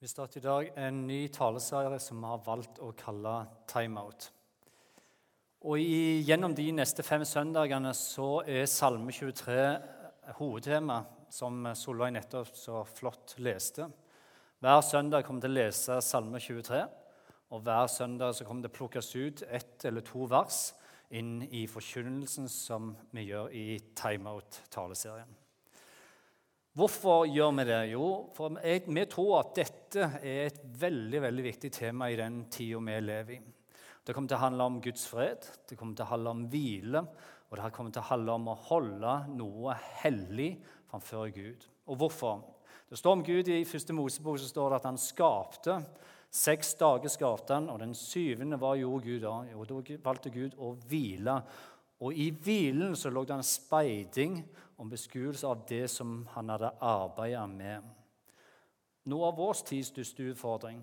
Vi starter i dag en ny taleserie som vi har valgt å kalle Timeout. Og i, Gjennom de neste fem søndagene så er Salme 23 hovedtema, som Solveig nettopp så flott leste. Hver søndag kommer til å lese Salme 23, og hver søndag så kommer det plukkes ut ett eller to vers inn i forkynnelsen som vi gjør i Timeout-taleserien. Hvorfor gjør vi det? Jo, for vi tror at dette er et veldig veldig viktig tema i den tida vi lever i. Det kommer til å handle om Guds fred, det kommer til å handle om hvile, og det kommer til å handle om å holde noe hellig framfor Gud. Og hvorfor? Det står om Gud I første Mosebok så står det at han skapte. Seks dager skapte han, og den syvende var gjorde Gud da? Og da valgte Gud å hvile. Og i hvilen så lå det en speiding om beskuelse av det som han hadde arbeidet med. Noe av vår tids største utfordring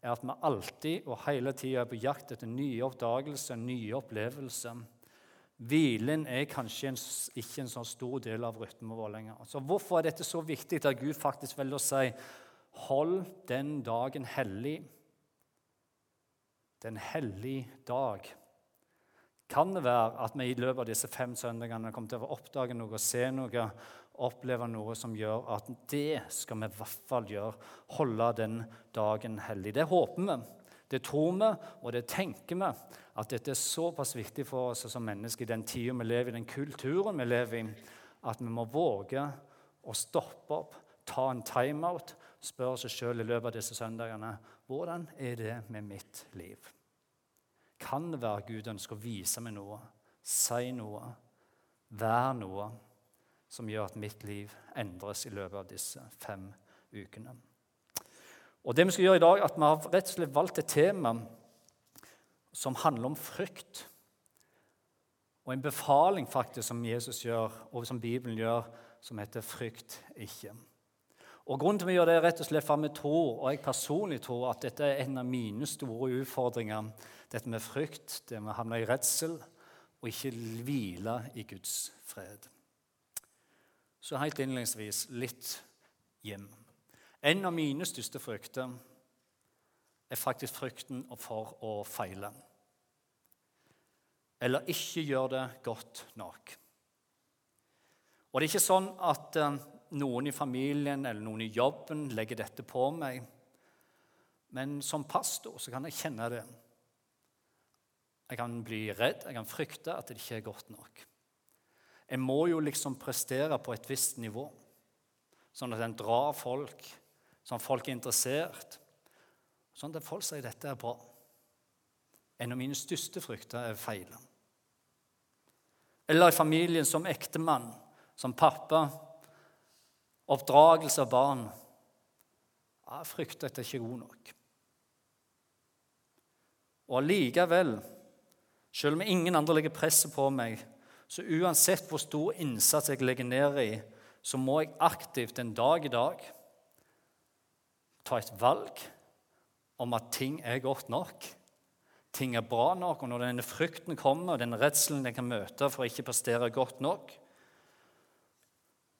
er at vi alltid og hele tida er på jakt etter nye oppdagelser, nye opplevelser. Hvilen er kanskje en, ikke en så stor del av rytmen vår lenger. Så Hvorfor er dette så viktig at Gud faktisk velger å si hold den dagen hellig? Den hellige dag. Kan det være at vi i løpet av disse fem søndagene kommer til å oppdage noe, se noe, oppleve noe som gjør at det skal vi i hvert fall gjøre. Holde den dagen hellig. Det håper vi, det tror vi, og det tenker vi. At dette er såpass viktig for oss som mennesker i den tida vi lever i, den kulturen vi lever i, at vi må våge å stoppe opp, ta en timeout, spørre oss sjøl i løpet av disse søndagene hvordan er det med mitt liv. Kan det være Gud ønsker å vise meg noe, si noe, være noe som gjør at mitt liv endres i løpet av disse fem ukene? Og det Vi skal gjøre i dag, er at vi har rett og slett valgt et tema som handler om frykt. Og en befaling faktisk som Jesus gjør, og som Bibelen gjør, som heter 'frykt ikke'. Og Grunnen til at vi gjør det er rett og slett for at vi tror, og jeg personlig tror at dette er en av mine store utfordringer dette med frykt, det med å havne i redsel og ikke hvile i Guds fred. Så helt innledningsvis litt hjem. En av mine største frykter er faktisk frykten for å feile. Eller ikke gjøre det godt nok. Og det er ikke sånn at eh, noen i familien eller noen i jobben legger dette på meg. Men som pastor så kan jeg kjenne det. Jeg kan bli redd, jeg kan frykte at det ikke er godt nok. Jeg må jo liksom prestere på et visst nivå, sånn at en drar folk, sånn at folk er interessert, sånn at folk sier dette er bra. En av mine største frykter er feil. Eller i familien som ektemann, som pappa, oppdragelse av barn. Jeg frykter at jeg ikke er god nok. Og allikevel selv om ingen andre legger presset på meg, så uansett hvor stor innsats jeg legger ned i, så må jeg aktivt en dag i dag ta et valg om at ting er godt nok. Ting er bra nok. Og når denne frykten kommer, og den redselen jeg kan møte for å ikke prestere godt nok,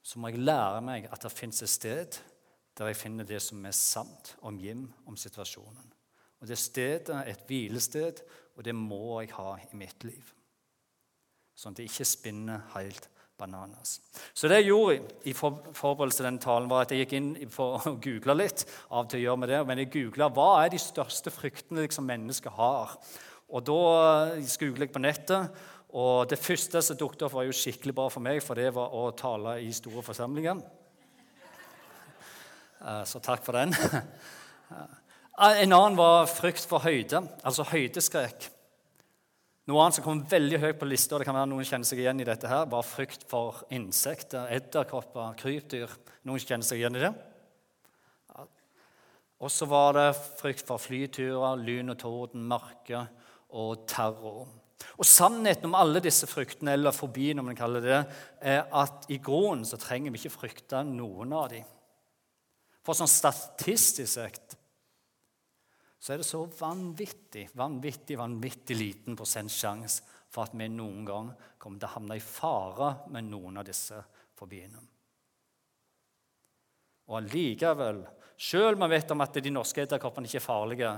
så må jeg lære meg at det fins et sted der jeg finner det som er sant om Jim, om situasjonen. Og Det stedet er et hvilested, og det må jeg ha i mitt liv. Sånn at det ikke spinner helt bananas. Så det jeg gjorde i forberedelse til denne talen, var at jeg gikk inn for å google litt. av og til å gjøre med det, Men jeg googla hva er de største fryktene liksom mennesker har. Og Da googlet jeg på nettet, og det første som dukket opp, var jo skikkelig bra for meg, for det var å tale i store forsamlinger. Eh, så takk for den. En annen var frykt for høyde, altså høydeskrekk. Noe annet som kom veldig høyt på lista, det kan være noen kjenner seg igjen i dette her, var frykt for insekter, edderkopper, krypdyr. Noen kjenner seg igjen i det? Og så var det frykt for flyturer, lyn og torden, mørke og terror. Og Sannheten om alle disse fryktene, eller fobien, om man kaller det, er at i grunnen så trenger vi ikke frykte noen av dem. For sånn statistisk sett så er det så vanvittig, vanvittig, vanvittig liten prosentsjanse for at vi noen gang kommer til å havne i fare med noen av disse fobiene. Og allikevel, Selv om vi vet om at de norske edderkoppene ikke er farlige,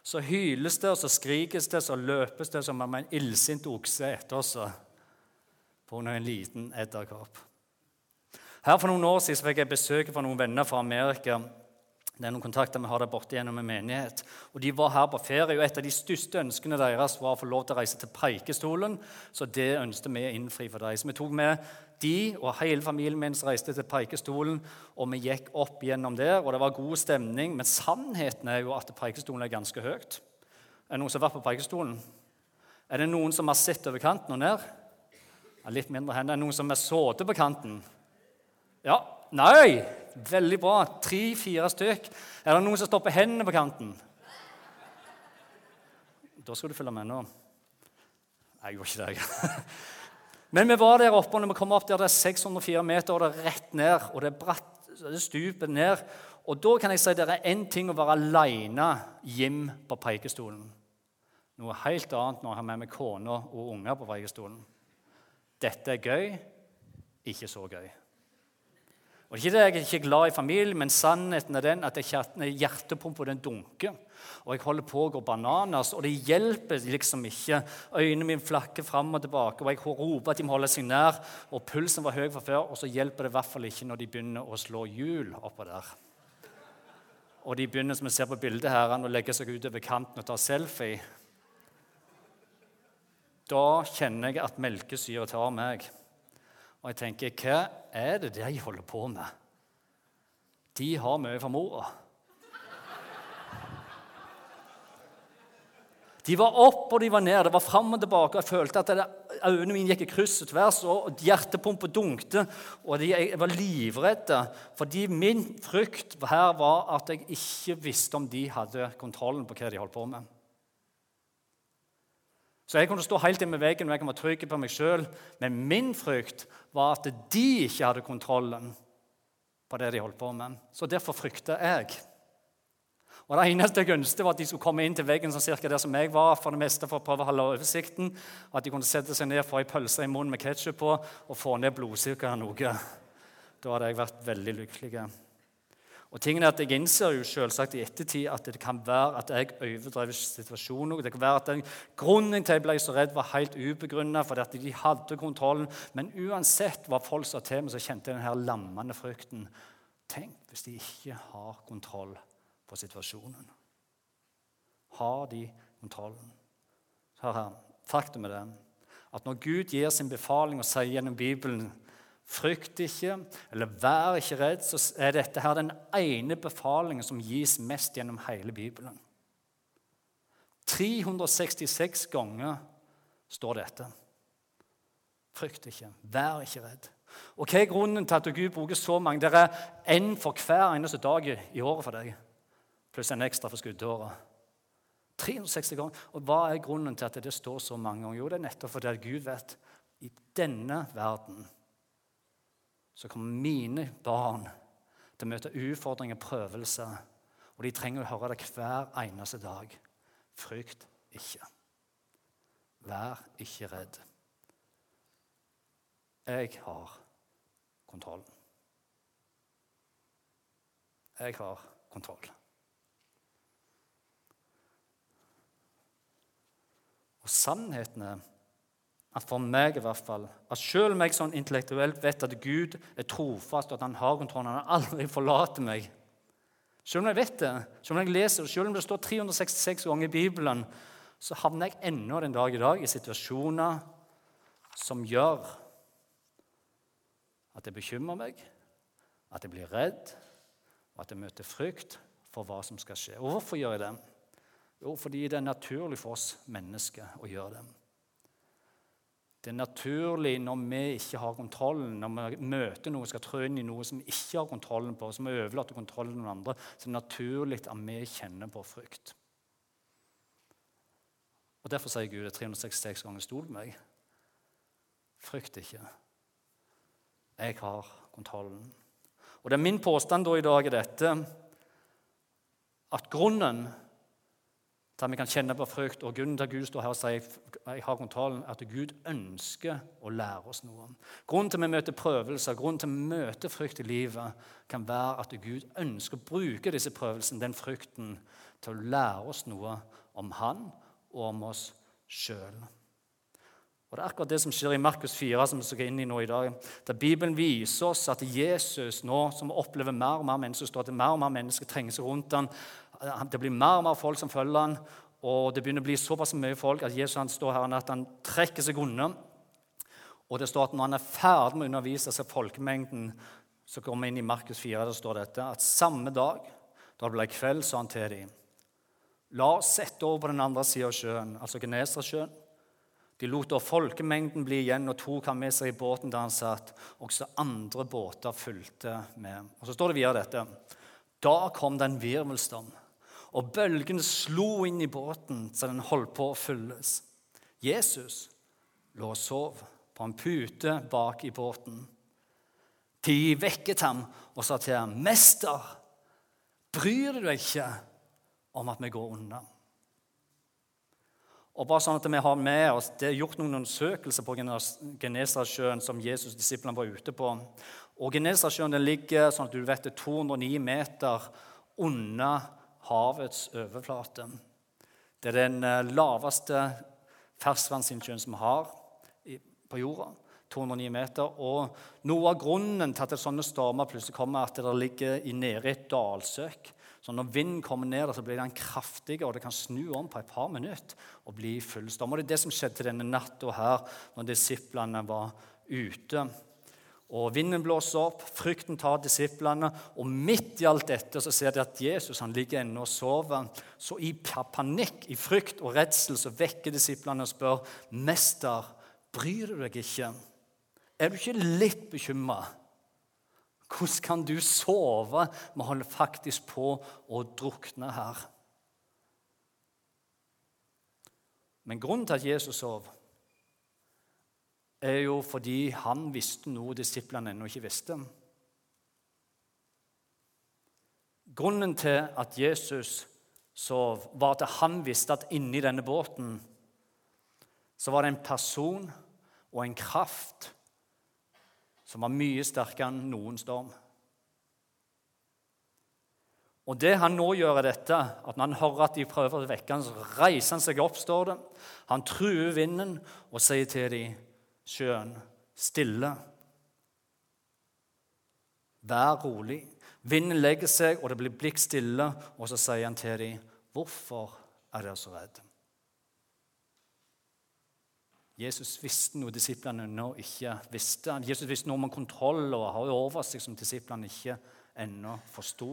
så hyles det, og så skrikes det, så løpes det som om en illsint okse etter oss pga. en liten edderkopp. Her For noen år siden fikk jeg besøk fra noen venner fra Amerika. Det er noen kontakter vi har der borte gjennom en menighet. Og De var her på ferie, og et av de største ønskene deres var å få lov til å reise til Preikestolen. Så det ønsket vi å innfri for dem. Så vi tok med de og hele familien min reiste til Preikestolen, og vi gikk opp gjennom der, og det var god stemning. Men sannheten er jo at Preikestolen er ganske høyt. Er det noen som har vært på Preikestolen? Er det noen som har sett over kanten og ned? Litt mindre hender. Er det noen som har sittet på kanten? Ja. Nei! Veldig bra. Tre-fire stykk. Er det noen som stopper hendene på kanten? Da skal du følge med nå. Jeg gjorde ikke det. Men vi var der oppe, og når vi kom opp der det er 604 meter, og det er rett ned, og det er bratt, det stuper ned Og da kan jeg si at det er én ting å være aleine hjem på Preikestolen. Noe helt annet når jeg har med meg kone og unger på Preikestolen. Dette er gøy, ikke så gøy. Og ikke det Jeg er ikke glad i familien, men sannheten er den at hjertepumpa dunker. Og jeg holder på å gå bananas, og det hjelper liksom ikke. Øynene mine flakker fram og tilbake, og jeg roper at de må holde seg nær. Og pulsen var høy fra før, og så hjelper det i hvert fall ikke når de begynner å slå hjul oppå der. Og de begynner som vi ser på bildet her, å legge seg utover kanten og ta selfie. Da kjenner jeg at melkesyre tar meg. Og jeg tenker, hva er det de holder på med? De har mye for mora. De var opp og de var ned. Det var fram og tilbake. Jeg følte at øynene mine gikk i kryss og tvers, og hjertepumpa dunkte. Og jeg var livredd, fordi min frykt her var at jeg ikke visste om de hadde kontrollen på hva de holdt på med. Så jeg kunne stå helt inn med veggen og jeg kunne være trygg på meg sjøl. Men min frykt var at de ikke hadde kontrollen på det de holdt på med. Så derfor frykter jeg. Og Det eneste jeg ønsket, var at de skulle komme inn til veggen sånn cirka der som jeg var, for det meste for å prøve å holde oversikten, og at de kunne sette seg ned, få ei pølse i munnen med ketsjup på og få ned blodsukkeret noe. Da hadde jeg vært veldig lykkelig. Og tingen er at Jeg innser jo selvsagt i ettertid at det kan være at jeg overdrev situasjonen. Det kan være at den Grunnen til jeg ble så redd, var helt ubegrunna, fordi at de hadde kontrollen. Men uansett hva folk sa til meg, så kjente jeg denne lammende frykten. Tenk hvis de ikke har kontroll på situasjonen. Har de kontrollen? Hør her. Faktum er det at når Gud gir sin befaling og sier gjennom Bibelen Frykt ikke, eller vær ikke redd, så er dette her den ene befalingen som gis mest gjennom hele Bibelen. 366 ganger står dette. Frykt ikke, vær ikke redd. Og Hva er grunnen til at Gud bruker så mange? Det er én for hver eneste dag i året for deg, pluss en ekstra for skuddåret. 360 ganger. Og Hva er grunnen til at det står så mange ganger? Jo, det er nettopp fordi Gud vet i denne verden så kommer mine barn til å møte utfordringer og prøvelser. Og de trenger å høre det hver eneste dag. Frykt ikke. Vær ikke redd. Jeg har kontrollen. Jeg har kontroll. Og sannheten er at for meg i hvert fall, at selv om jeg sånn intellektuelt vet at Gud er trofast, og at han har kontrollen, han aldri forlater meg Selv om jeg vet det, selv om jeg leser det, selv om det står 366 ganger i Bibelen, så havner jeg ennå den dag i dag i situasjoner som gjør at jeg bekymrer meg, at jeg blir redd, og at jeg møter frykt for hva som skal skje. Og hvorfor gjør jeg det? Jo, fordi det er naturlig for oss mennesker å gjøre det. Det er naturlig når vi ikke har kontrollen, når vi møter noe, skal trå inn i noe som vi ikke har kontrollen på, som vi overlater kontrollen til noen andre, så det er naturlig at vi kjenner på frykt. Og Derfor sier Gud det 366 ganger stol på meg. Frykt ikke. Jeg har kontrollen. Og det er min påstand da i dag er dette at grunnen Der vi kan kjenne på frykt. Og grunnen til at Gud står her og sier jeg har kontrollen, at Gud ønsker å lære oss noe. Grunnen til at vi møter prøvelser, grunnen til at vi møter frykt i livet, kan være at Gud ønsker å bruke disse prøvelsene, den frykten, til å lære oss noe om Han og om oss sjøl. Og Det er akkurat det som skjer i Markus 4, som vi skal inn i nå i dag. Der Bibelen viser oss at Jesus nå, som opplever mer og mer mennesker, står at mer og mer mennesker trenger seg rundt ham, det blir mer og mer folk som følger han, og det begynner å bli såpass mye folk at Jesus han står her at han trekker seg unna. Og det står at når han er ferdig med å undervise seg folkemengden, så kommer vi inn i Markus 4, der står dette, at samme dag da det ble kveld, sa han til dem La oss sette over på den andre sida av sjøen, altså Genesaretsjøen. De lot da folkemengden bli igjen og tok ham med seg i båten der han satt. Også andre båter fulgte med. Og Så står det videre dette. Da kom det en virvelstorm, og bølgen slo inn i båten så den holdt på å fylles. Jesus lå og sov på en pute bak i båten. De vekket ham og sa til ham, 'Mester, bryr du deg ikke om at vi går unna?' Og bare sånn at vi har med oss, Det er gjort noen undersøkelser på Genesasjøen som Jesus' disiplene var ute på. Og Genesasjøen ligger sånn at du vet, 209 meter under havets overflate. Det er den eh, laveste ferskvannsinnsjøen som vi har på jorda. 209 meter. Og Noe av grunnen til at sånne stormer plutselig kommer, er at det ligger nede i et dalsøk. Så Når vinden kommer ned, så blir den kraftig, og det kan snu om på et par minutter og bli full storm. Og Det er det som skjedde denne natta her, når disiplene var ute. Og Vinden blåser opp, frykten tar disiplene, og midt i alt dette så ser de at Jesus han ligger ennå og sover. Så i panikk, i frykt og redsel så vekker disiplene og spør Mester, bryr du deg ikke? Er du ikke litt bekymra? Hvordan kan du sove? Vi holder faktisk på å drukne her. Men grunnen til at Jesus sov, er jo fordi han visste noe disiplene ennå ikke visste. Grunnen til at Jesus sov, var at han visste at inni denne båten så var det en person og en kraft som var mye sterkere enn noen storm. Og det han nå gjør, er dette, at når han hører at de prøver å vekke ham, så reiser han seg opp, står det. Han truer vinden og sier til dem, sjøen, stille. Vær rolig. Vinden legger seg, og det blir blikk stille, og så sier han til dem, hvorfor er dere så redde? Jesus visste noe disiplene ennå ikke visste. Jesus visste noe om kontroll og har oversikt som disiplene ikke ennå forsto.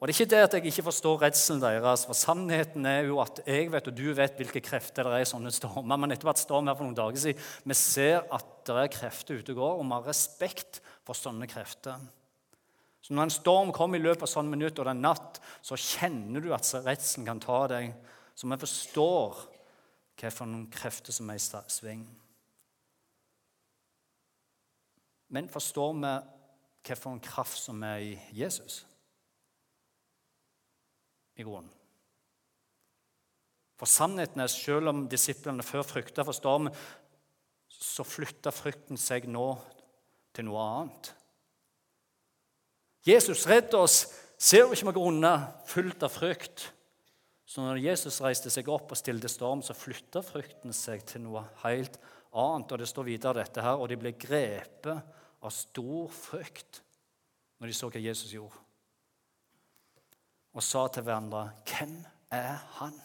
Og Det er ikke det at jeg ikke forstår redselen deres, for sannheten er jo at jeg vet og du vet hvilke krefter det er i sånne stormer. Men etter hvert storm her for noen dager siden, vi ser at det er krefter ute og går, og vi har respekt for sånne krefter. Så Når en storm kommer i løpet av sånne minutter og det er natt, så kjenner du at redselen kan ta deg. Så vi forstår hvilke krefter som er i sving. Men forstår vi hvilken kraft som er i Jesus? I grunnen. For sannheten er selv om disiplene før frykta for stormen, så flytta frykten seg nå til noe annet. Jesus, redd oss! Ser du ikke vi går unna fullt av frykt? Så når Jesus reiste seg opp og stilte storm, så flytta frykten seg til noe helt annet. Og det står videre dette her, og de ble grepet av stor frykt når de så hva Jesus gjorde. Og sa til hverandre, 'Hvem er han?'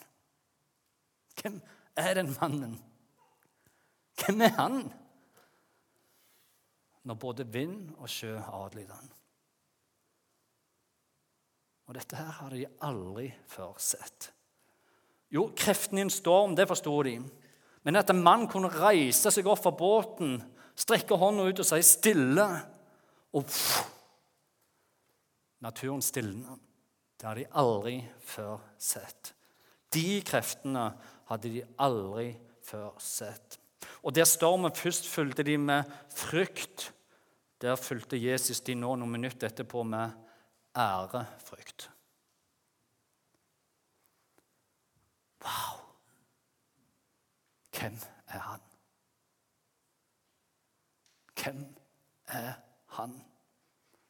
Hvem er den mannen? Hvem er han? Når både vind og sjø adlyder han. Og dette her har de aldri før sett. Jo, kreftene i en storm, det forsto de. Men at en mann kunne reise seg opp fra båten, strekke hånda ut og si 'stille', og pff, naturen stilna. Det har de aldri før sett. De kreftene hadde de aldri før sett. Og der stormen først fulgte de med frykt, der fulgte Jesus de nå noen minutter etterpå med ærefrykt. Wow! Hvem er han? Hvem er han?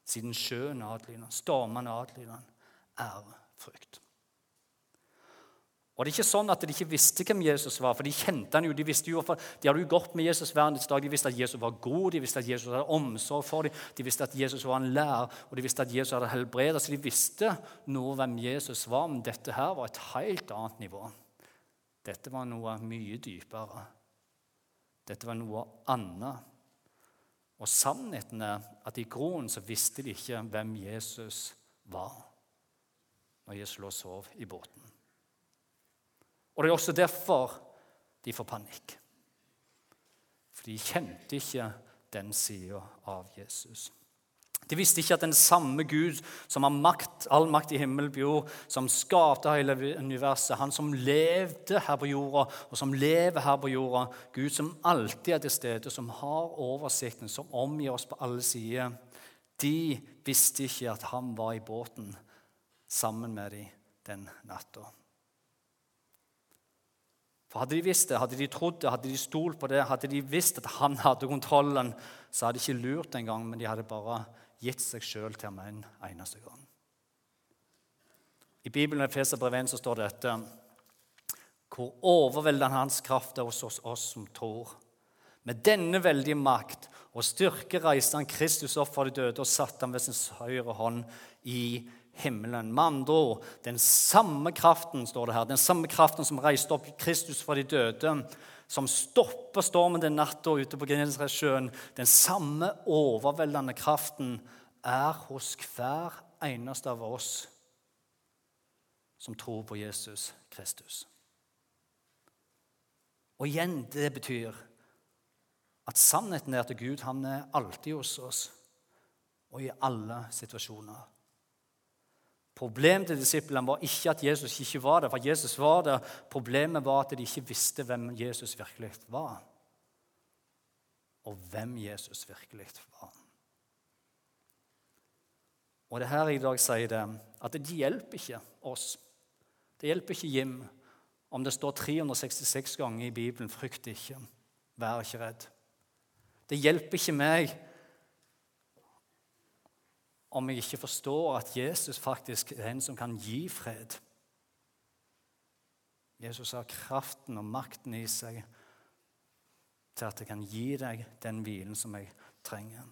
Siden sjøen adlyder han, stormene adlyder han ærefrykt. Og det er ikke sånn at De ikke visste hvem Jesus var, for de kjente han jo. De visste jo, de hadde jo gått med Jesus hver dag. De visste at Jesus var god, de visste at Jesus hadde omsorg for dem, de visste at Jesus var en lærer, og de visste at Jesus hadde helbredet. Så de visste noe hvem Jesus var, men dette her var et helt annet nivå. Dette var noe mye dypere. Dette var noe annet. Og sannheten er at i grunnen så visste de ikke hvem Jesus var når Jesus lå og sov i båten. Og det er også derfor de får panikk. For de kjente ikke den sida av Jesus. De visste ikke at den samme Gud som har makt, all makt i himmel og jord, som skapte hele universet, han som levde her på jorda, og som lever her på jorda, Gud som alltid er til stede, som har oversikten, som omgir oss på alle sider, de visste ikke at han var i båten sammen med dem den natta. For Hadde de visst det, hadde de trodd det, hadde de stolt på det, hadde de visst at han hadde kontrollen, så hadde de ikke lurt engang, men de hadde bare gitt seg sjøl til ham en eneste gang. I Bibelen i Feserbrev 1 så står det dette Hvor overveldende hans kraft er hos oss, oss som tror. Med denne veldige makt og styrke reiste han Kristus opp fra de døde og satte ham ved sin høyre hånd i himmelen. Med andre ord, den samme kraften står det her, den samme kraften som reiste opp Kristus fra de døde, som stopper stormen den natta ute på Genesaretsjøen, den samme overveldende kraften er hos hver eneste av oss som tror på Jesus Kristus. Og igjen, det betyr at sannheten er at Gud han er alltid hos oss og i alle situasjoner. Problemet til disiplene var ikke at Jesus ikke var der, for Jesus var der. Problemet var at de ikke visste hvem Jesus virkelig var. Og hvem Jesus virkelig var. Og det her i dag sier det at det hjelper ikke oss. Det hjelper ikke Jim om det står 366 ganger i Bibelen 'frykt ikke', 'vær ikke redd'. Det hjelper ikke meg om jeg ikke forstår at Jesus faktisk er en som kan gi fred. Jesus har kraften og makten i seg til at jeg kan gi deg den hvilen som jeg trenger.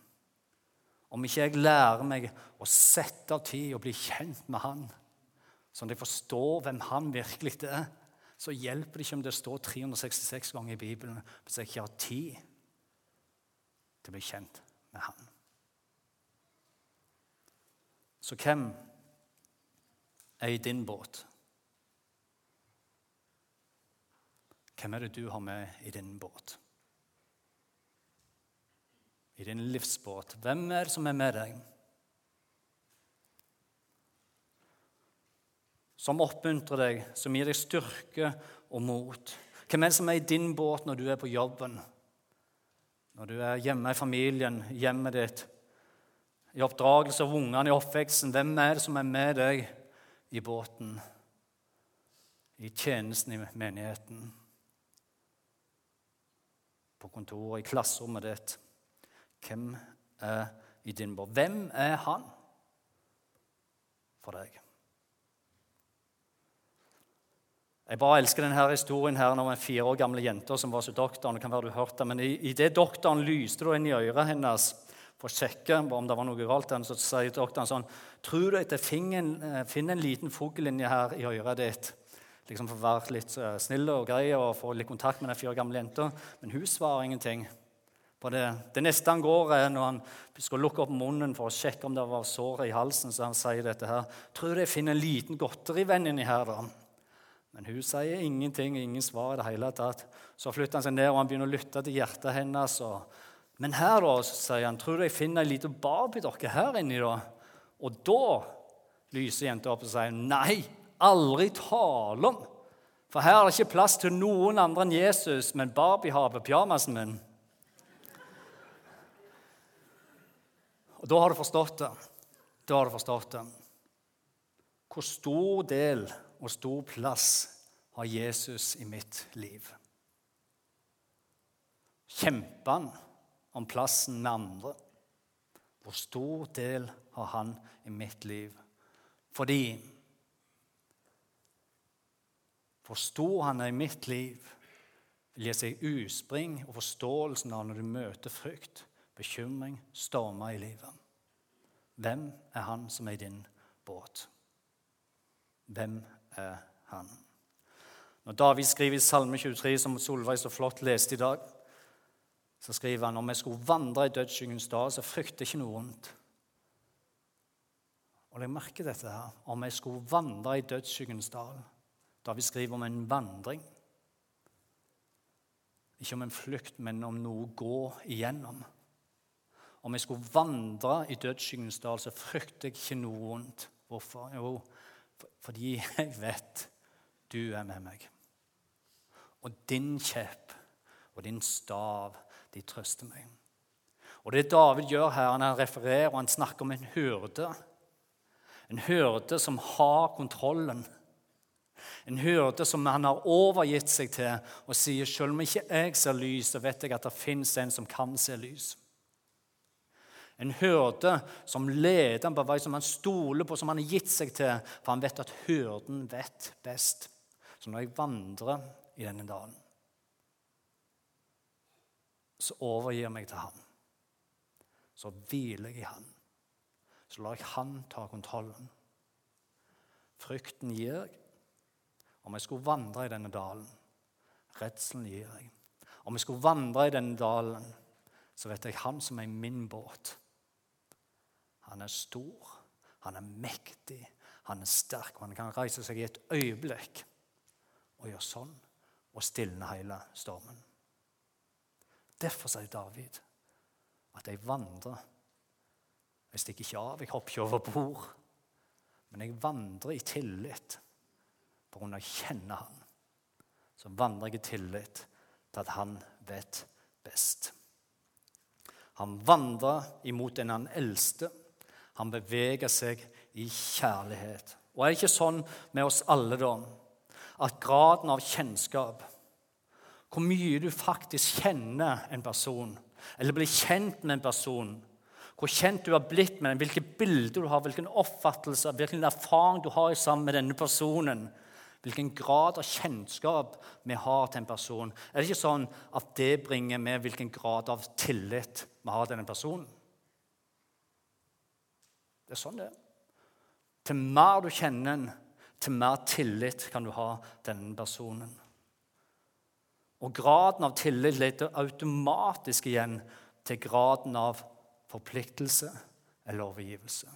Om ikke jeg lærer meg å sette av tid og bli kjent med Han, sånn at jeg forstår hvem Han virkelig er, så hjelper det ikke om det står 366 ganger i Bibelen hvis jeg ikke har tid til å bli kjent med Han. Så hvem er i din båt? Hvem er det du har med i din båt? I din livsbåt. Hvem er det som er med deg? Som oppmuntrer deg, som gir deg styrke og mot. Hvem er det som er i din båt når du er på jobben? Når du er hjemme i familien, hjemmet ditt? I oppdragelse av ungene i oppveksten. Hvem er det som er med deg i båten, i tjenesten i menigheten, på kontoret, i klasserommet ditt? Hvem er i din båt? Hvem er han for deg? Jeg bare elsker denne historien her om en fire år gamle jente som var hos doktoren. det kan være du hørte, Men i, det doktoren lyste det inn i øret hennes for å sjekke om det var noe galt. Så sier doktoren sånn Tror du at jeg finner en, liten fugl her i øret ditt? Liksom For å være litt uh, snill og grei og få litt kontakt med den fire gamle jenta. Men hun svarer ingenting. på det. Det neste han går, er når han skal lukke opp munnen for å sjekke om det var sår i halsen. så han sier dette her. Tror du jeg finner en liten godterivenn inni her, da? Men hun sier ingenting, ingen svar i det hele tatt. Så flytter han seg ned og han begynner å lytte til hjertet hennes. og men her, da, sier han, tror du jeg finner ei lita barbiedokke her inni, da? Og da lyser jenta opp og sier nei, aldri tale om. For her er det ikke plass til noen andre enn Jesus, men Barbie har på pyjamasen min. Og da har du forstått det. Da har du forstått det. Hvor stor del og stor plass har Jesus i mitt liv? kjemper han om plassen med andre. Hvor stor del har han i mitt liv? Fordi Hvor stor han er i mitt liv, vil gi seg utspring og forståelsen av når du møter frykt, bekymring, stormer i livet. Hvem er han som er i din båt? Hvem er han? Når David skriver i Salme 23, som Solveig så flott leste i dag, så skriver han om jeg skulle vandre i dødsskyggens dal, så frykter ikke noe vondt. Og jeg merker dette her. Om jeg skulle vandre i dødsskyggens dal. vi skriver om en vandring. Ikke om en flukt, men om noe å gå igjennom. Om jeg skulle vandre i dødsskyggens dal, så frykter jeg ikke noe vondt. Hvorfor? Jo, fordi jeg vet du er med meg. Og din kjepp og din stav, de trøster meg. Og det David gjør her, han refererer og han snakker om en hyrde. En hyrde som har kontrollen. En hyrde som han har overgitt seg til og sier selv om ikke jeg ser lys, så vet jeg at det fins en som kan se lys. En hyrde som leder ham på vei, som han stoler på, som han har gitt seg til, for han vet at hyrden vet best. Så når jeg vandrer i denne dalen, så overgir jeg meg til Han. Så hviler jeg i Han. Så lar jeg Han ta kontrollen. Frykten gir jeg om jeg skulle vandre i denne dalen. Redselen gir jeg. Om jeg skulle vandre i denne dalen, så vet jeg Han som er min båt. Han er stor, han er mektig, han er sterk. Han kan reise seg i et øyeblikk og gjøre sånn og stilne hele stormen. Derfor sier David at jeg vandrer. Jeg stikker ikke av, jeg hopper ikke over bord. Men jeg vandrer i tillit på grunn av å kjenne Han. Så vandrer jeg i tillit til at Han vet best. Han vandrer imot den han eldste. Han beveger seg i kjærlighet. Og er det ikke sånn med oss alle, da, at graden av kjennskap hvor mye du faktisk kjenner en person, eller blir kjent med en person. Hvor kjent du har blitt med den, hvilke bilder du har, hvilken oppfattelse, hvilken erfaring du har sammen med denne personen. Hvilken grad av kjennskap vi har til en person. Er det ikke sånn at det bringer med hvilken grad av tillit vi har til denne personen? Det er sånn det er. Til mer du kjenner den, til mer tillit kan du ha til denne personen. Og graden av tillit leder automatisk igjen til graden av forpliktelse eller overgivelse.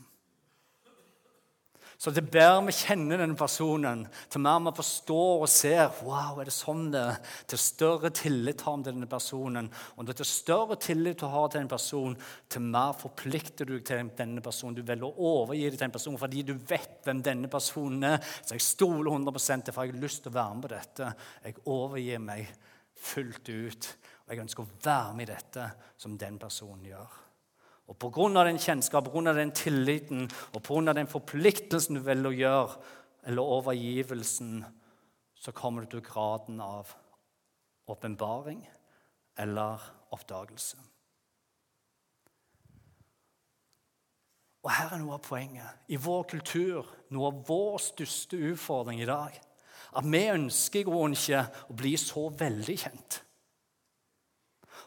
Så det bedre vi kjenner denne personen, til mer vi forstår og ser wow, er det sånn det er, til større tillit har vi til denne personen. Og til større tillit du har til en person, til mer forplikter du deg til denne personen. Du velger å overgi deg til en person fordi du vet hvem denne personen er. Så jeg stoler 100 til for jeg har lyst til å være med på dette. Jeg overgir meg fullt ut. Og jeg ønsker å være med i dette som den personen gjør. Og Pga. den kjennskap, på den tilliten og av den forpliktelsen du velger å gjøre, eller overgivelsen, så kommer du til graden av åpenbaring eller oppdagelse. Og her er noe av poenget. I vår kultur, noe av vår største utfordring i dag, at vi ønsker i grunnen ikke å bli så veldig kjent.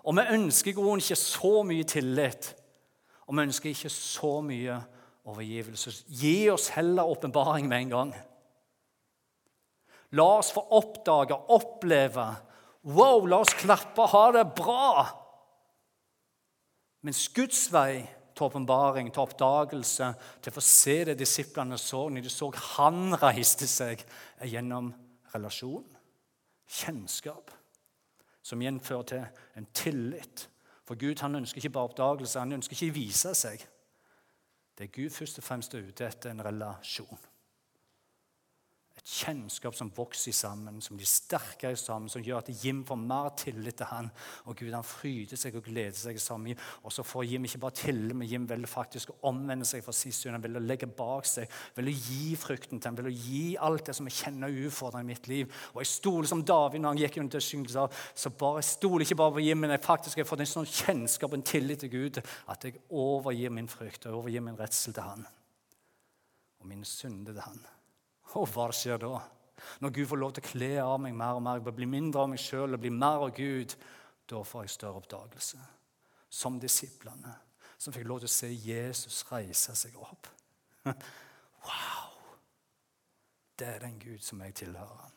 Og vi ønsker i grunnen ikke så mye tillit. Og vi ønsker ikke så mye overgivelse. Gi oss heller åpenbaring med en gang. La oss få oppdage, oppleve. Wow, la oss klappe, ha det bra. Mens Guds vei til åpenbaring, til oppdagelse, til å få se det disiplene så når de så han reiste seg, er gjennom relasjon, kjennskap, som igjen fører til en tillit. For Gud han ønsker ikke bare oppdagelse, han ønsker ikke å vise seg. Det er Gud først og fremst ute etter en relasjon. Et kjennskap som vokser sammen, som blir sterkere sammen, som gjør at Jim får mer tillit til han, og Gud han fryder seg og gleder seg sammen. Og så får Jim ikke bare tillit, men Jim vil faktisk omvende seg fra sist stund. Han vil legge bak seg, vil gi frukten til ham, vil gi alt det som jeg kjenner utfordrende i mitt liv. Og jeg stoler som David når han gikk under syngelser, så bare, jeg stoler ikke bare på Jim, men jeg faktisk har fått en sånn kjennskap og en tillit til Gud at jeg overgir min frykt og overgir min redsel til han. Og mine synder til han. Og hva skjer da? Når Gud får lov til å kle av meg mer og mer, bli mindre av meg sjøl og bli mer av Gud, da får jeg større oppdagelse. Som disiplene, som fikk lov til å se Jesus reise seg opp. Wow! Det er den Gud som jeg tilhører.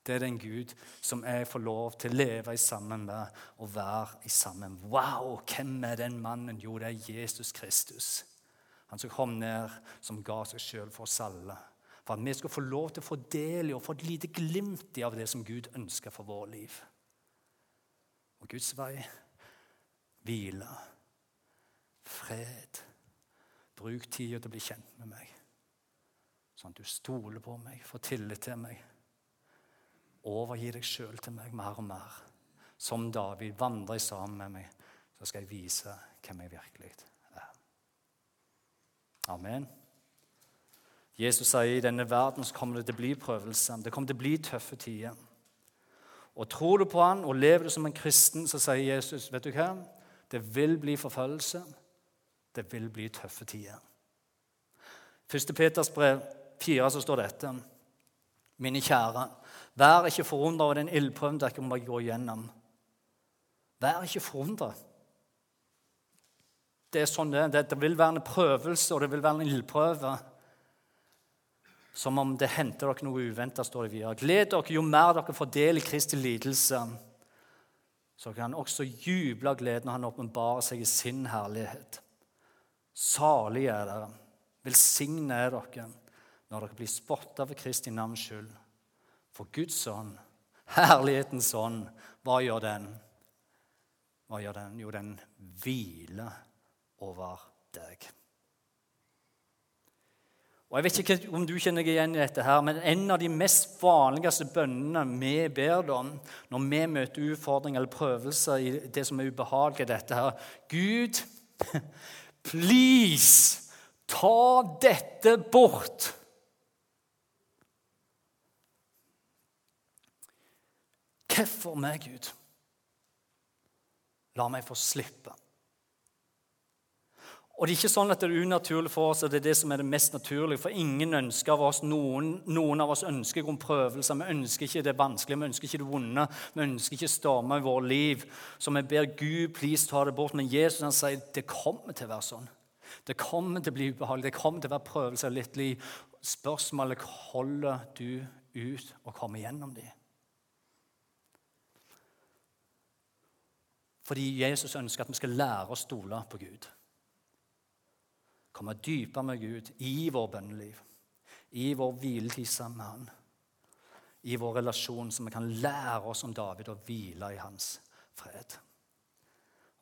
Det er den Gud som jeg får lov til å leve i sammen med og være i sammen. Wow! Hvem er den mannen? Jo, det er Jesus Kristus. Han som kom ned, som ga seg sjøl for oss alle for at vi skal få lov til å få del i og få et lite glimt av det som Gud ønsker for vårt liv. Og Guds vei hvile, fred. Bruk tida til å bli kjent med meg, sånn at du stoler på meg, får tillit til meg. Overgi deg sjøl til meg mer og mer. Som David vandrer sammen med meg, så skal jeg vise hvem jeg virkelig er. Amen. Jesus sier i denne verden så kommer det til å bli prøvelse. Det kommer til å bli tøffe tider. Og Tror du på han og lever du som en kristen, så sier Jesus vet du hva? Det vil bli forfølgelse. Det vil bli tøffe tider. 1. Peters brev 4 så står dette. Mine kjære, vær ikke forundret over den ildprøven dere må gå igjennom. Vær ikke forundret. Det er sånn det er. Det vil være en prøvelse, og det vil være en ildprøve som om det henter dere noe uventa, står det videre. Gled dere jo mer dere får del i Kristi lidelse. Så kan han også juble av glede når han åpenbarer seg i sin herlighet. Salige er dere, velsigne er dere når dere blir spotta for Kristi navns skyld. For Guds ånd, herlighetens ånd, hva gjør den? Hva gjør den? Jo, den hviler over deg. Og Jeg vet ikke om du kjenner igjen i dette, her, men en av de mest vanligste bønnene vi ber om når vi møter utfordringer eller prøvelser i det som er ubehagelig, dette her Gud, please, ta dette bort. Hvorfor meg, Gud? La meg få slippe. Og det er ikke sånn at det er unaturlig for oss, og det er det som er det mest naturlige. For ingen ønsker av oss, noen, noen av oss ønsker om prøvelser. Vi ønsker ikke det vanskelige, vi ønsker ikke det vonde. Vi ønsker ikke stormer i vårt liv. Så vi ber Gud please ta det bort. Men Jesus han sier det kommer til å være sånn. Det kommer til å bli ubehagelig, det kommer til å være prøvelser i ditt liv. Spørsmålet holder du ut og kommer gjennom dem. Fordi Jesus ønsker at vi skal lære å stole på Gud komme dypere med Gud i vår bønneliv, i vår hviletid sammen med Han, i vår relasjon, så vi kan lære oss om David å hvile i hans fred.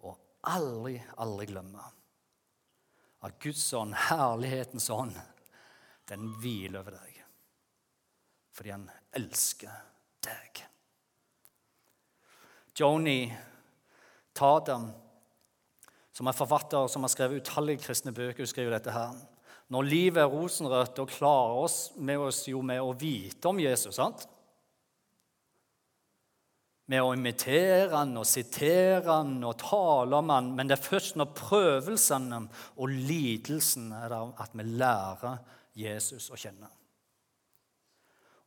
Og aldri, aldri glemme at Guds ånd, herlighetens ånd, den hviler over deg fordi han elsker deg. Joni Tadam som er forfatter som har skrevet utallige kristne bøker, Hun skriver dette her. Når livet er rosenrødt, og klarer oss med oss jo med å vite om Jesus. sant? Med å imitere han og sitere han og tale om han. Men det er først når prøvelsene og lidelsen er der, at vi lærer Jesus å kjenne.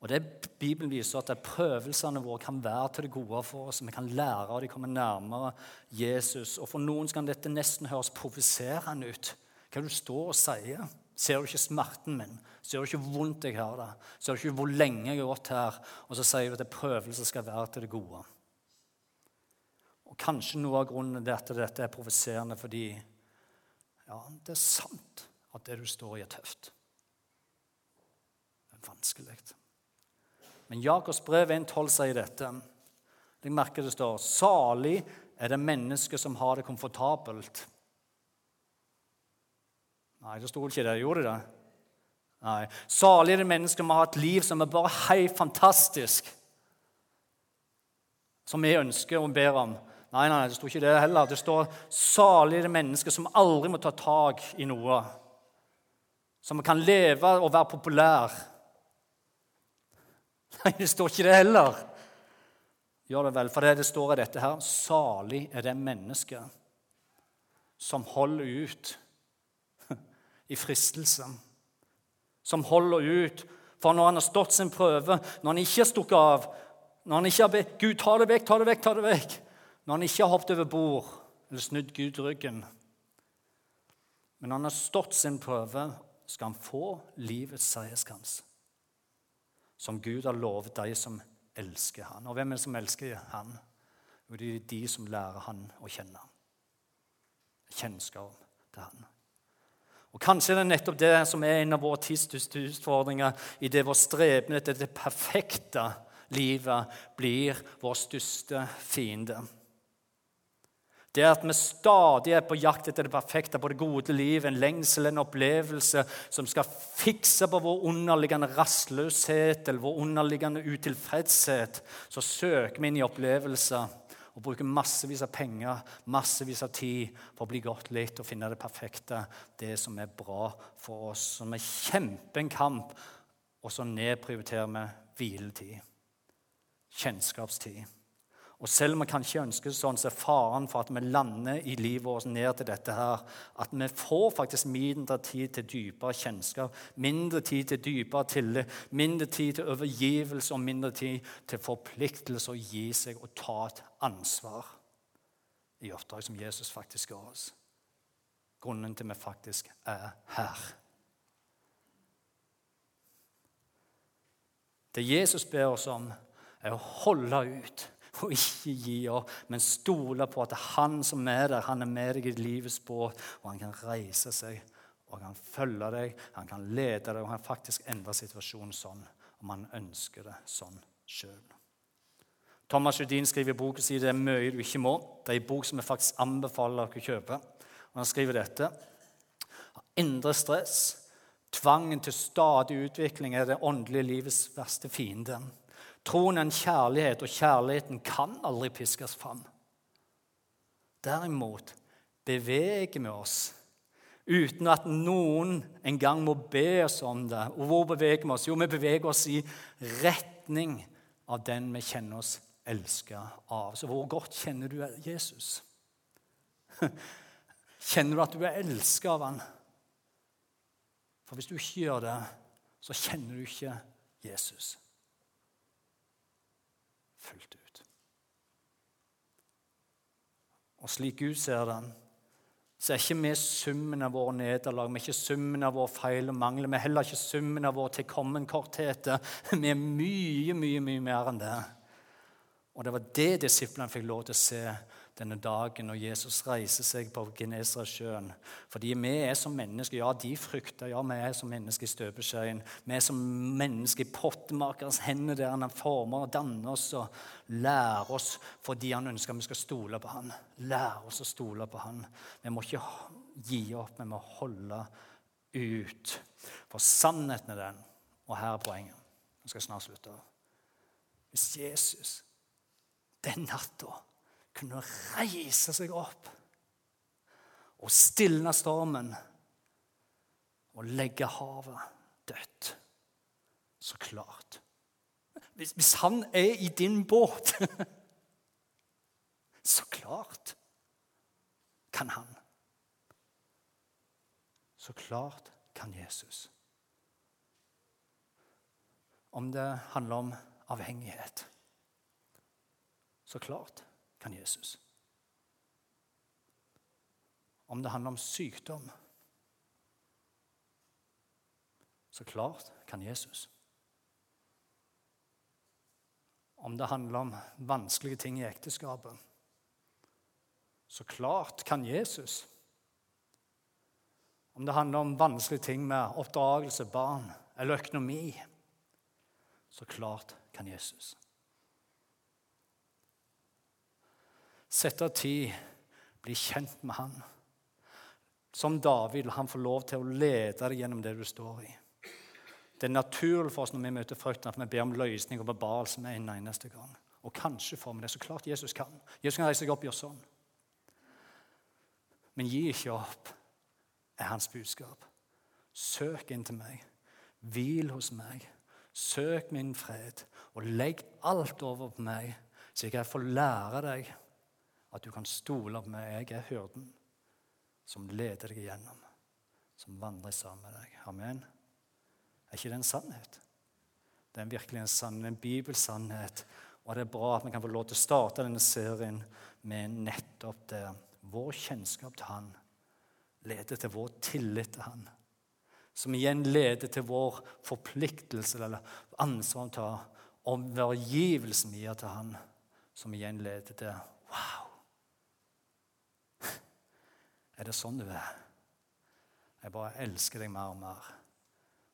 Og det Bibelen viser at Prøvelsene våre kan være til det gode for oss. Vi kan lære av de kommer nærmere Jesus. Og For noen kan dette nesten høres provoserende ut. Hva du står og sier. Ser du ikke smerten min? Ser du ikke hvor vondt jeg har det? Ser du ikke hvor lenge jeg har gått her? Og så sier du at prøvelse skal være til det gode. Og Kanskje noe av grunnen til at dette er provoserende fordi ja, det er sant at det du står i, er tøft. Det er vanskelig. Men Jakobs brev 1,12 sier dette. Jeg merker det står Salig er det mennesket som har det komfortabelt. Nei, det sto ikke det. Gjorde det? Nei. Salig er det mennesket som har et liv som er bare helt fantastisk. Som vi ønsker og ber om. Nei, nei, det sto ikke det heller. Det står 'salig er det mennesket som aldri må ta tak i noe'. Som kan leve og være populær. Nei, det står ikke det heller. Gjør det vel, for det, det står i dette her 'Salig er det mennesket som holder ut i fristelsen' som holder ut. For når han har stått sin prøve, når han ikke har stukket av, når han ikke har bedt Gud, ta det vekk, ta det vekk, ta det vekk Når han ikke har hoppet over bord eller snudd Gud ryggen Men når han har stått sin prøve, skal han få livets seierskrans. Som Gud har lovet de som elsker han. Og hvem er det som elsker han? Jo, det er de som lærer han å kjenne. Kjennskap til han. Og Kanskje det er nettopp det som er en av våre tids største utfordringer i det vår streben etter det perfekte livet blir vår største fiende. Det er at vi stadig er på jakt etter det perfekte, på det gode livet, en lengsel, en opplevelse som skal fikse på vår underliggende rastløshet eller vår underliggende utilfredshet. Så søker vi inn i opplevelser og bruker massevis av penger, massevis av tid for å bli godt litt og finne det perfekte, det som er bra for oss. Så vi kjemper en kamp, og så nedprioriterer vi hviletid, kjennskapstid. Og selv om vi kanskje ønsker sånn, så er faren for at vi lander i livet vårt ned til dette her, at vi får faktisk mindre tid til dypere kjennskap, mindre tid til dypere tillit, mindre tid til overgivelse og mindre tid til forpliktelse å gi seg og ta et ansvar i oppdrag som Jesus faktisk ga oss. Grunnen til vi faktisk er her. Det Jesus ber oss om, er å holde ut og ikke gi opp, men stole på at han som er der, han er med deg i livets båt, og han kan reise seg, og han kan følge deg, han kan lede deg, og han faktisk endre situasjonen sånn om han ønsker det sånn sjøl. Thomas Judin skriver i boken sin 'Det er mye du ikke må'. Det er en bok som jeg faktisk anbefaler dere å kjøpe. Og Han skriver dette. Indre stress, tvangen til stadig utvikling, er det åndelige livets verste fiende. Troen er en kjærlighet, og kjærligheten kan aldri piskes fram. Derimot beveger vi oss uten at noen engang må be oss om det. Og hvor beveger vi oss? Jo, vi beveger oss i retning av den vi kjenner oss elska av. Så hvor godt kjenner du Jesus? Kjenner du at du er elska av han? For hvis du ikke gjør det, så kjenner du ikke Jesus fullt ut. Og slik Gud ser den, så er ikke vi summen av våre nederlag, vi er ikke summen av våre feil og mangler. Vi er heller ikke summen av vår tilkommenkortheter. Vi er mye, mye, mye mer enn det. Og det var det disiplene fikk lov til å se denne dagen når Jesus reiser seg på Genesaretsjøen. Fordi vi er som mennesker. Ja, de frykter. Ja, vi er som mennesker i støpeskjeen. Vi er som mennesker i pottemakerens hender der han former og danner oss og lærer oss fordi han ønsker vi skal stole på han. Lære oss å stole på han. Vi må ikke gi opp, vi må holde ut. For sannheten er den, og her er poenget Jeg skal snart slutte. Hvis Jesus den natta kunne reise seg opp og stilne stormen og legge havet dødt. Så klart. Hvis, hvis han er i din båt Så klart kan han. Så klart kan Jesus. Om det handler om avhengighet. Så klart kan Jesus. Om det handler om sykdom Så klart kan Jesus. Om det handler om vanskelige ting i ekteskapet Så klart kan Jesus. Om det handler om vanskelige ting med oppdragelse, barn eller økonomi Så klart kan Jesus. Sette av tid, bli kjent med han. Som David vil han få lov til å lede deg gjennom det du står i. Det er naturlig for oss når vi møter frykten, at vi ber om løsning og bebarelse med en eneste gang. Og kanskje får vi det. Så klart Jesus kan. Jesus kan reise seg opp og gjøre sånn. Men gi ikke opp, er hans budskap. Søk inn til meg. Hvil hos meg. Søk min fred, og legg alt over på meg, så jeg kan få lære deg at du kan stole på meg. Jeg er hyrden som leder deg igjennom, som vandrer sammen med deg. Amen. Er ikke det en sannhet? Det er virkelig en sannhet, en bibelsannhet. Og det er bra at vi kan få lov til å starte denne serien med nettopp det. Vår kjennskap til Han leder til vår tillit til Han som igjen leder til vår forpliktelse eller ansvar til overgivelsen vi gir til Han, som igjen leder til Wow! Er det sånn du er? Jeg bare elsker deg mer og mer.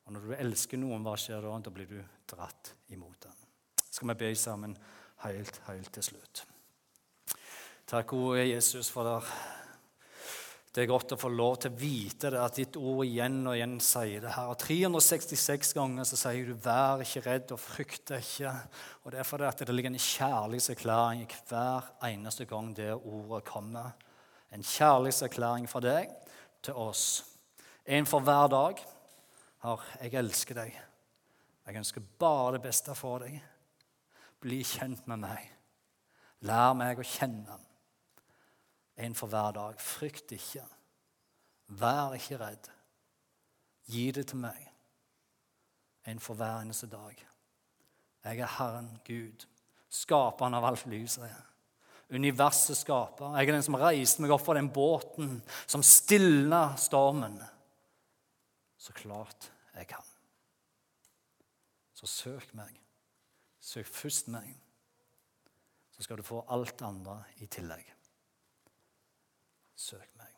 Og når du elsker noen, hva skjer da? Da blir du dratt imot den. Skal vi be sammen helt, helt til slutt. Takk, gode Jesus, for det det er godt å få lov til å vite det, at ditt ord igjen og igjen sier det her. Og 366 ganger så sier du 'vær ikke redd og frykt ikke'. Og Det er fordi det ligger en kjærlighetserklæring i hver eneste gang det ordet kommer. En kjærlighetserklæring fra deg til oss. En for hver dag. Har, jeg elsker deg. Jeg ønsker bare det beste for deg. Bli kjent med meg. Lær meg å kjenne en for hver dag. Frykt ikke. Vær ikke redd. Gi det til meg. En for hver eneste dag. Jeg er Herren Gud, skaperen av alt lyset. Universet skaper. Jeg er den som reiste meg opp fra den båten som stilna stormen. Så klart jeg kan. Så søk meg. Søk først meg, så skal du få alt andre i tillegg søk meg.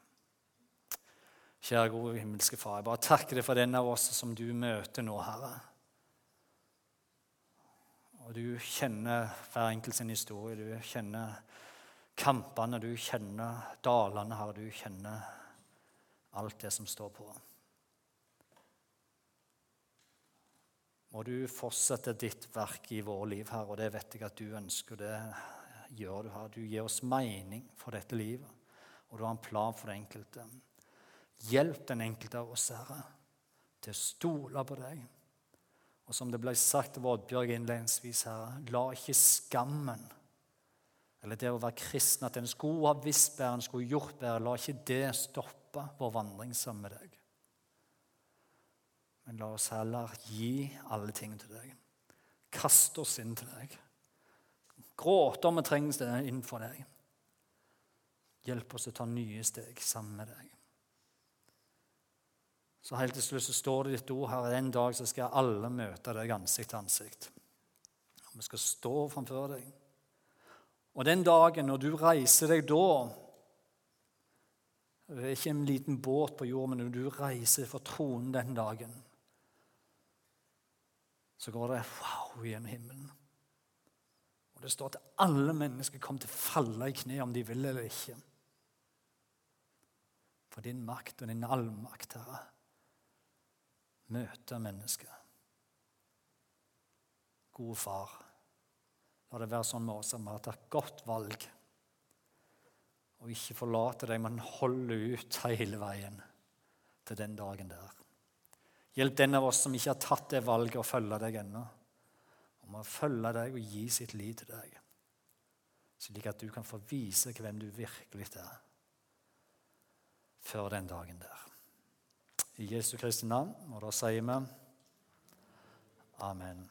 Kjære gode himmelske Far, jeg bare takker deg for den av oss som du møter nå, Herre. Og du kjenner hver enkelt sin historie. Du kjenner kampene, du kjenner dalene, Herre. Du kjenner alt det som står på. Må du fortsette ditt verk i våre liv, Herre, og det vet jeg at du ønsker. Det gjør du, Herre. Du gir oss mening for dette livet og du har en plan for det enkelte. Hjelp den enkelte av oss, Herre, til å stole på deg. Og som det ble sagt av Oddbjørg innledningsvis, Herre, la ikke skammen eller det å være kristen, at en skulle ha visst bedre, en skulle gjort bedre, la ikke det stoppe vår vandring sammen med deg. Men la oss heller gi alle ting til deg. Kaste oss inn til deg. Gråte om vi trenger det innenfor deg. Hjelp oss å ta nye steg sammen med deg. Så helt til slutt så står det ditt ord her. En dag så skal alle møte deg ansikt til ansikt. Og vi skal stå framfor deg. Og den dagen når du reiser deg da Det er ikke en liten båt på jord, men når du reiser for tronen den dagen, så går det wow gjennom himmelen. Og det står at alle mennesker kommer til å falle i kne om de vil eller ikke for din makt og din allmakt, Herre, møter mennesket. Gode far, la det være sånn med oss at vi har tatt godt valg. Og ikke forlate deg, men holde ut hele veien til den dagen der. Hjelp den av oss som ikke har tatt det valget å følge deg ennå, om å følge deg og gi sitt liv til deg, slik at du kan få vise hvem du virkelig er før den dagen der. I Jesu Kristi navn, og da sier vi Amen.